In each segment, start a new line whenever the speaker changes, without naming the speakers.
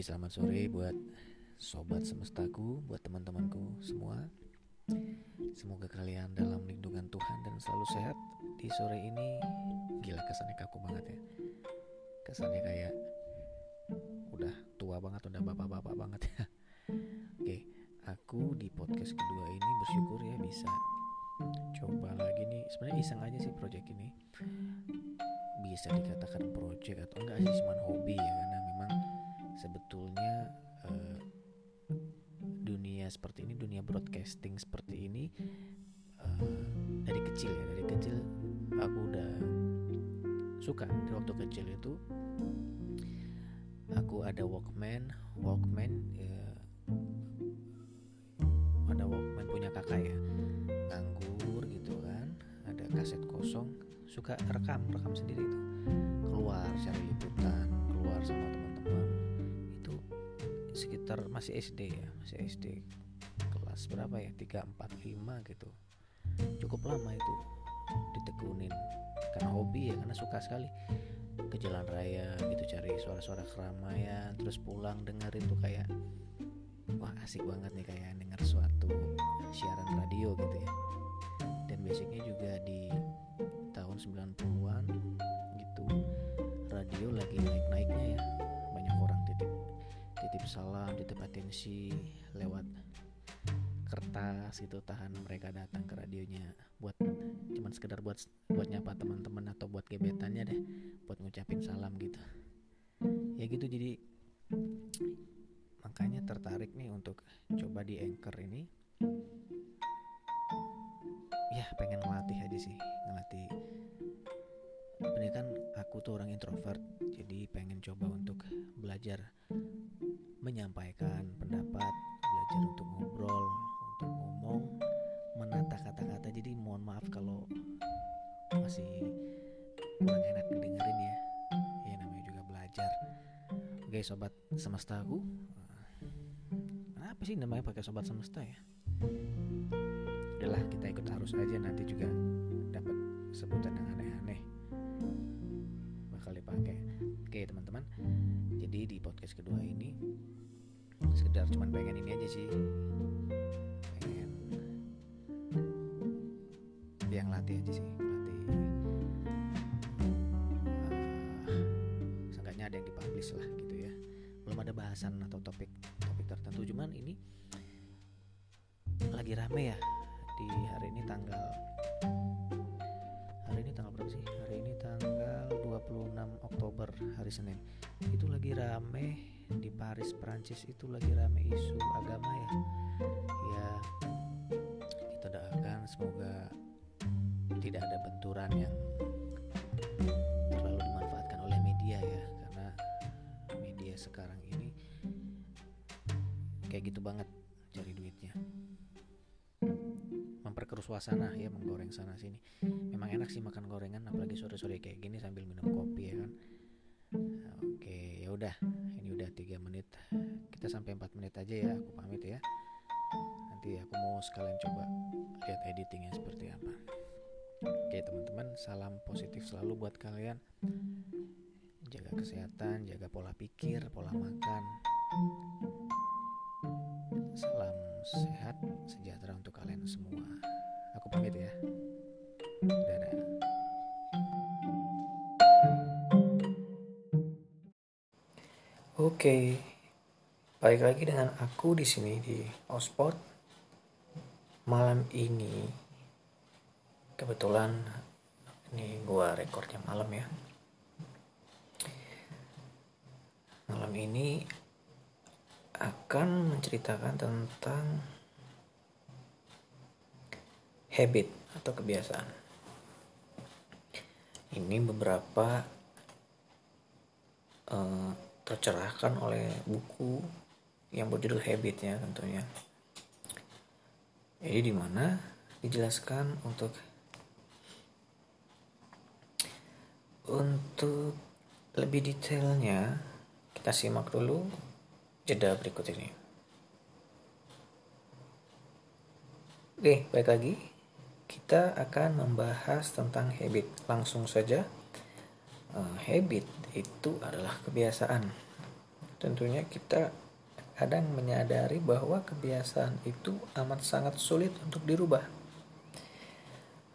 Selamat sore buat sobat semestaku, buat teman-temanku semua. Semoga kalian dalam lindungan Tuhan dan selalu sehat di sore ini. Gila kesannya kaku banget ya. Kesannya kayak udah tua banget, udah bapak-bapak banget ya. Oke, aku di podcast kedua ini bersyukur ya bisa coba lagi nih. Sebenarnya iseng aja sih project ini. Bisa dikatakan project atau enggak sih cuma hobi ya karena sebetulnya uh, dunia seperti ini dunia broadcasting seperti ini uh, dari kecil ya dari kecil aku udah suka. Di waktu kecil itu aku ada Walkman Walkman ya, ada Walkman punya kakak ya nganggur gitu kan ada kaset kosong suka rekam rekam sendiri itu. Keluar cari liputan keluar sama sekitar masih SD ya masih SD kelas berapa ya? 3, 4, 5 gitu. Cukup lama itu ditekunin. Karena hobi ya karena suka sekali ke jalan raya gitu cari suara-suara keramaian terus pulang dengerin tuh kayak wah asik banget nih kayak denger suatu siaran radio gitu ya. Dan basicnya juga di titip salam titip atensi lewat kertas itu tahan mereka datang ke radionya buat cuman sekedar buat buat nyapa teman-teman atau buat gebetannya deh buat ngucapin salam gitu. Ya gitu jadi makanya tertarik nih untuk coba di anchor ini. Ya pengen ngelatih aja sih ngelatih. Ini kan aku tuh orang introvert jadi pengen coba untuk belajar menyampaikan pendapat, belajar untuk ngobrol, untuk ngomong, menata kata-kata. Jadi mohon maaf kalau masih kurang enak dengerin ya. Ya namanya juga belajar. Oke sobat semesta aku. Kenapa sih namanya pakai sobat semesta ya? Udahlah kita ikut arus aja nanti juga dapat sebutan yang aneh-aneh. Oke teman-teman, jadi di podcast kedua ini sekedar cuman pengen ini aja sih. Pengen yang latih aja sih latih. Uh, seenggaknya ada yang dipublish lah gitu ya. Belum ada bahasan atau topik topik tertentu cuman ini lagi rame ya di hari ini tanggal hari ini tanggal berapa sih? Hari ini tanggal 26 Oktober hari Senin. Itu lagi rame di Paris Prancis itu lagi rame isu agama ya. Ya kita doakan semoga tidak ada benturan yang terlalu dimanfaatkan oleh media ya. Karena media sekarang ini kayak gitu banget cari duitnya. Memperkeruh suasana ya menggoreng sana sini memang enak sih makan gorengan apalagi sore-sore kayak gini sambil minum kopi ya kan? Oke ya udah. Ini udah tiga menit. Kita sampai 4 menit aja ya aku pamit ya. Nanti aku mau sekalian coba lihat editingnya seperti apa. Oke teman-teman salam positif selalu buat kalian. Jaga kesehatan jaga pola pikir pola makan. Salam sehat sejahtera untuk kalian semua. Aku pamit ya dadah Oke, balik lagi dengan aku di sini di Ospot. Malam ini, kebetulan ini gua rekornya malam ya. Malam ini akan menceritakan tentang habit atau kebiasaan. Ini beberapa uh, tercerahkan oleh buku yang berjudul Habit ya tentunya. Jadi di mana dijelaskan untuk untuk lebih detailnya kita simak dulu jeda berikut ini. Oke, baik lagi. Kita akan membahas tentang habit. Langsung saja. Uh, habit itu adalah kebiasaan tentunya kita kadang menyadari bahwa kebiasaan itu amat sangat sulit untuk dirubah.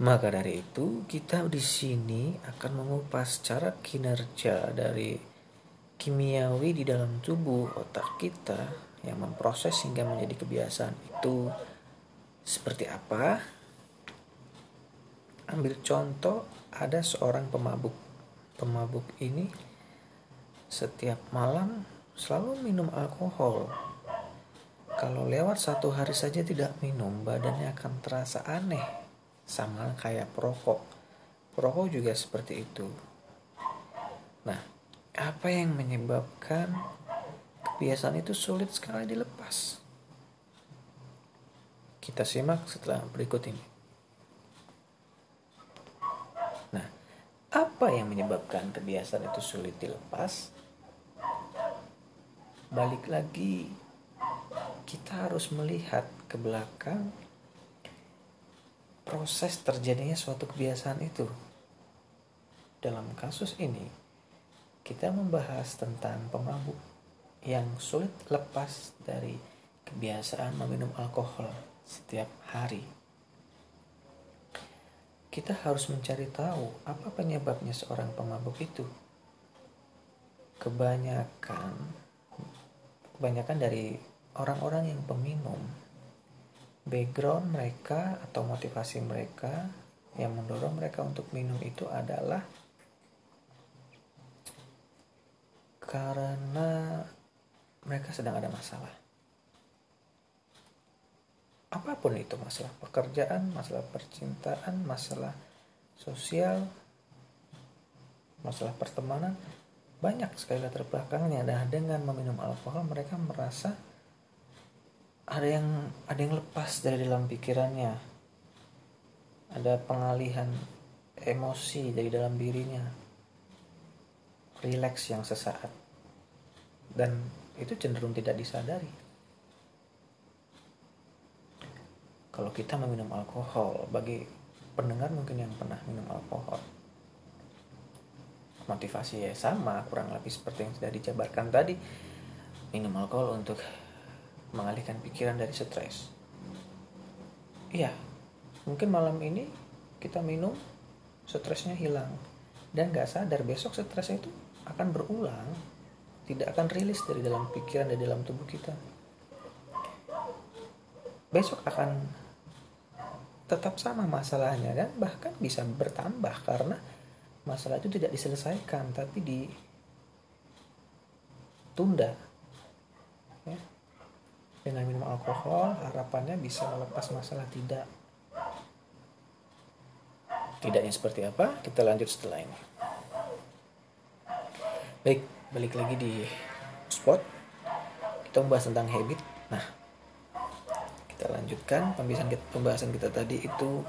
Maka dari itu, kita di sini akan mengupas cara kinerja dari kimiawi di dalam tubuh otak kita yang memproses hingga menjadi kebiasaan itu seperti apa? Ambil contoh, ada seorang pemabuk. Pemabuk ini setiap malam selalu minum alkohol. Kalau lewat satu hari saja tidak minum, badannya akan terasa aneh sama kayak perokok. Perokok juga seperti itu. Nah, apa yang menyebabkan kebiasaan itu sulit sekali dilepas? Kita simak setelah berikut ini. Nah, apa yang menyebabkan kebiasaan itu sulit dilepas? Balik lagi, kita harus melihat ke belakang proses terjadinya suatu kebiasaan itu. Dalam kasus ini, kita membahas tentang pemabuk yang sulit lepas dari kebiasaan meminum alkohol setiap hari. Kita harus mencari tahu apa penyebabnya seorang pemabuk itu. Kebanyakan kebanyakan dari orang-orang yang peminum background mereka atau motivasi mereka yang mendorong mereka untuk minum itu adalah karena mereka sedang ada masalah. Apa pun itu masalah pekerjaan, masalah percintaan, masalah sosial, masalah pertemanan, banyak sekali latar belakangnya. Dan dengan meminum alkohol mereka merasa ada yang ada yang lepas dari dalam pikirannya. Ada pengalihan emosi dari dalam dirinya. Rileks yang sesaat. Dan itu cenderung tidak disadari kalau kita meminum alkohol bagi pendengar mungkin yang pernah minum alkohol motivasi ya sama kurang lebih seperti yang sudah dijabarkan tadi minum alkohol untuk mengalihkan pikiran dari stres. Iya, mungkin malam ini kita minum, stresnya hilang. Dan gak sadar besok stresnya itu akan berulang. Tidak akan rilis dari dalam pikiran, dari dalam tubuh kita. Besok akan tetap sama masalahnya dan bahkan bisa bertambah karena masalah itu tidak diselesaikan tapi ditunda ya. Dengan minum alkohol harapannya bisa melepas masalah tidak. Tidaknya seperti apa? Kita lanjut setelah ini. Baik balik lagi di spot. Kita membahas tentang habit. Nah kita lanjutkan. Pembahasan kita, pembahasan kita tadi itu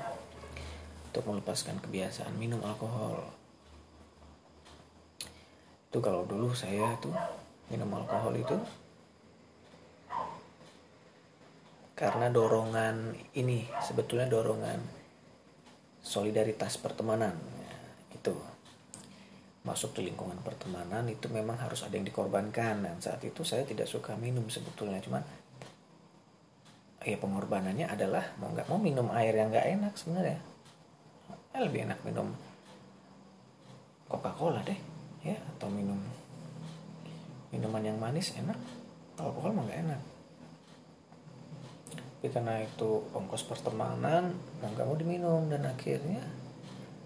untuk melepaskan kebiasaan minum alkohol. Itu kalau dulu saya tuh minum alkohol itu karena dorongan ini sebetulnya dorongan solidaritas pertemanan. Ya, itu. Masuk di lingkungan pertemanan itu memang harus ada yang dikorbankan dan saat itu saya tidak suka minum sebetulnya. Cuman ya pengorbanannya adalah mau nggak mau minum air yang nggak enak sebenarnya. Ya, lebih enak minum Coca-Cola deh ya atau minum minuman yang manis enak. Alkohol mah nggak enak. Tapi karena itu ongkos pertemanan mau nggak mau diminum dan akhirnya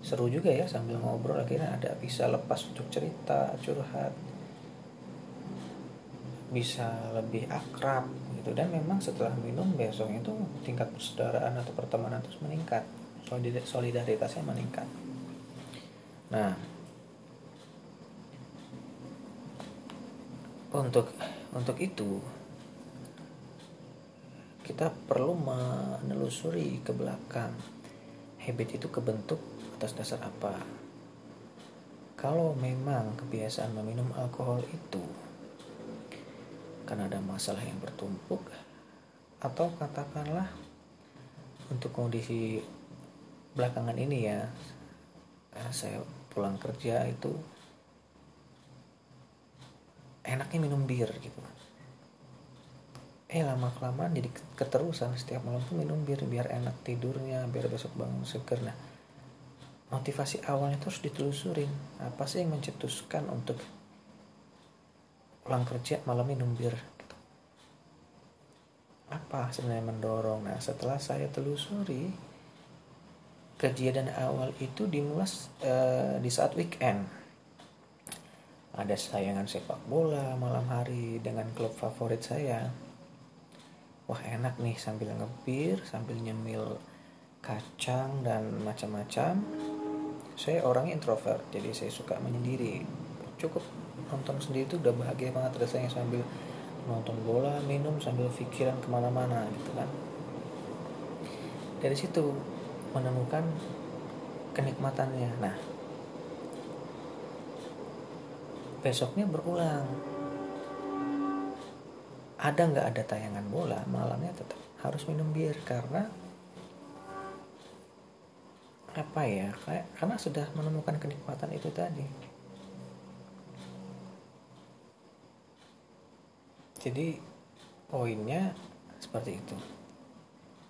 seru juga ya sambil ngobrol akhirnya ada bisa lepas untuk cerita curhat. Bisa lebih akrab gitu. Dan memang setelah minum besoknya itu tingkat persaudaraan atau pertemanan terus meningkat. Solidaritasnya meningkat. Nah untuk untuk itu kita perlu menelusuri ke belakang habit itu kebentuk atas dasar apa. Kalau memang kebiasaan meminum alkohol itu karena ada masalah yang bertumpuk atau katakanlah untuk kondisi belakangan ini ya saya pulang kerja itu enaknya minum bir gitu eh lama kelamaan jadi keterusan setiap malam tuh minum bir biar enak tidurnya biar besok bangun seger. Nah motivasi awalnya terus ditelusurin. Apa sih yang mencetuskan untuk pulang kerja malam minum bir gitu. apa sebenarnya mendorong? Nah setelah saya telusuri kejadian awal itu dimulai uh, di saat weekend. Ada sayangan sepak bola malam hari dengan klub favorit saya. Wah enak nih sambil ngebir sambil nyemil kacang dan macam-macam. Saya orang introvert jadi saya suka menyendiri. Cukup nonton sendiri itu udah bahagia banget rasanya sambil nonton bola minum sambil pikiran ke mana-mana gitu kan. Dari situ menemukan kenikmatannya. Nah besoknya berulang. Ada nggak ada tayangan bola malamnya tetap harus minum bir karena apa ya? Kayak karena sudah menemukan kenikmatan itu tadi jadi poinnya seperti itu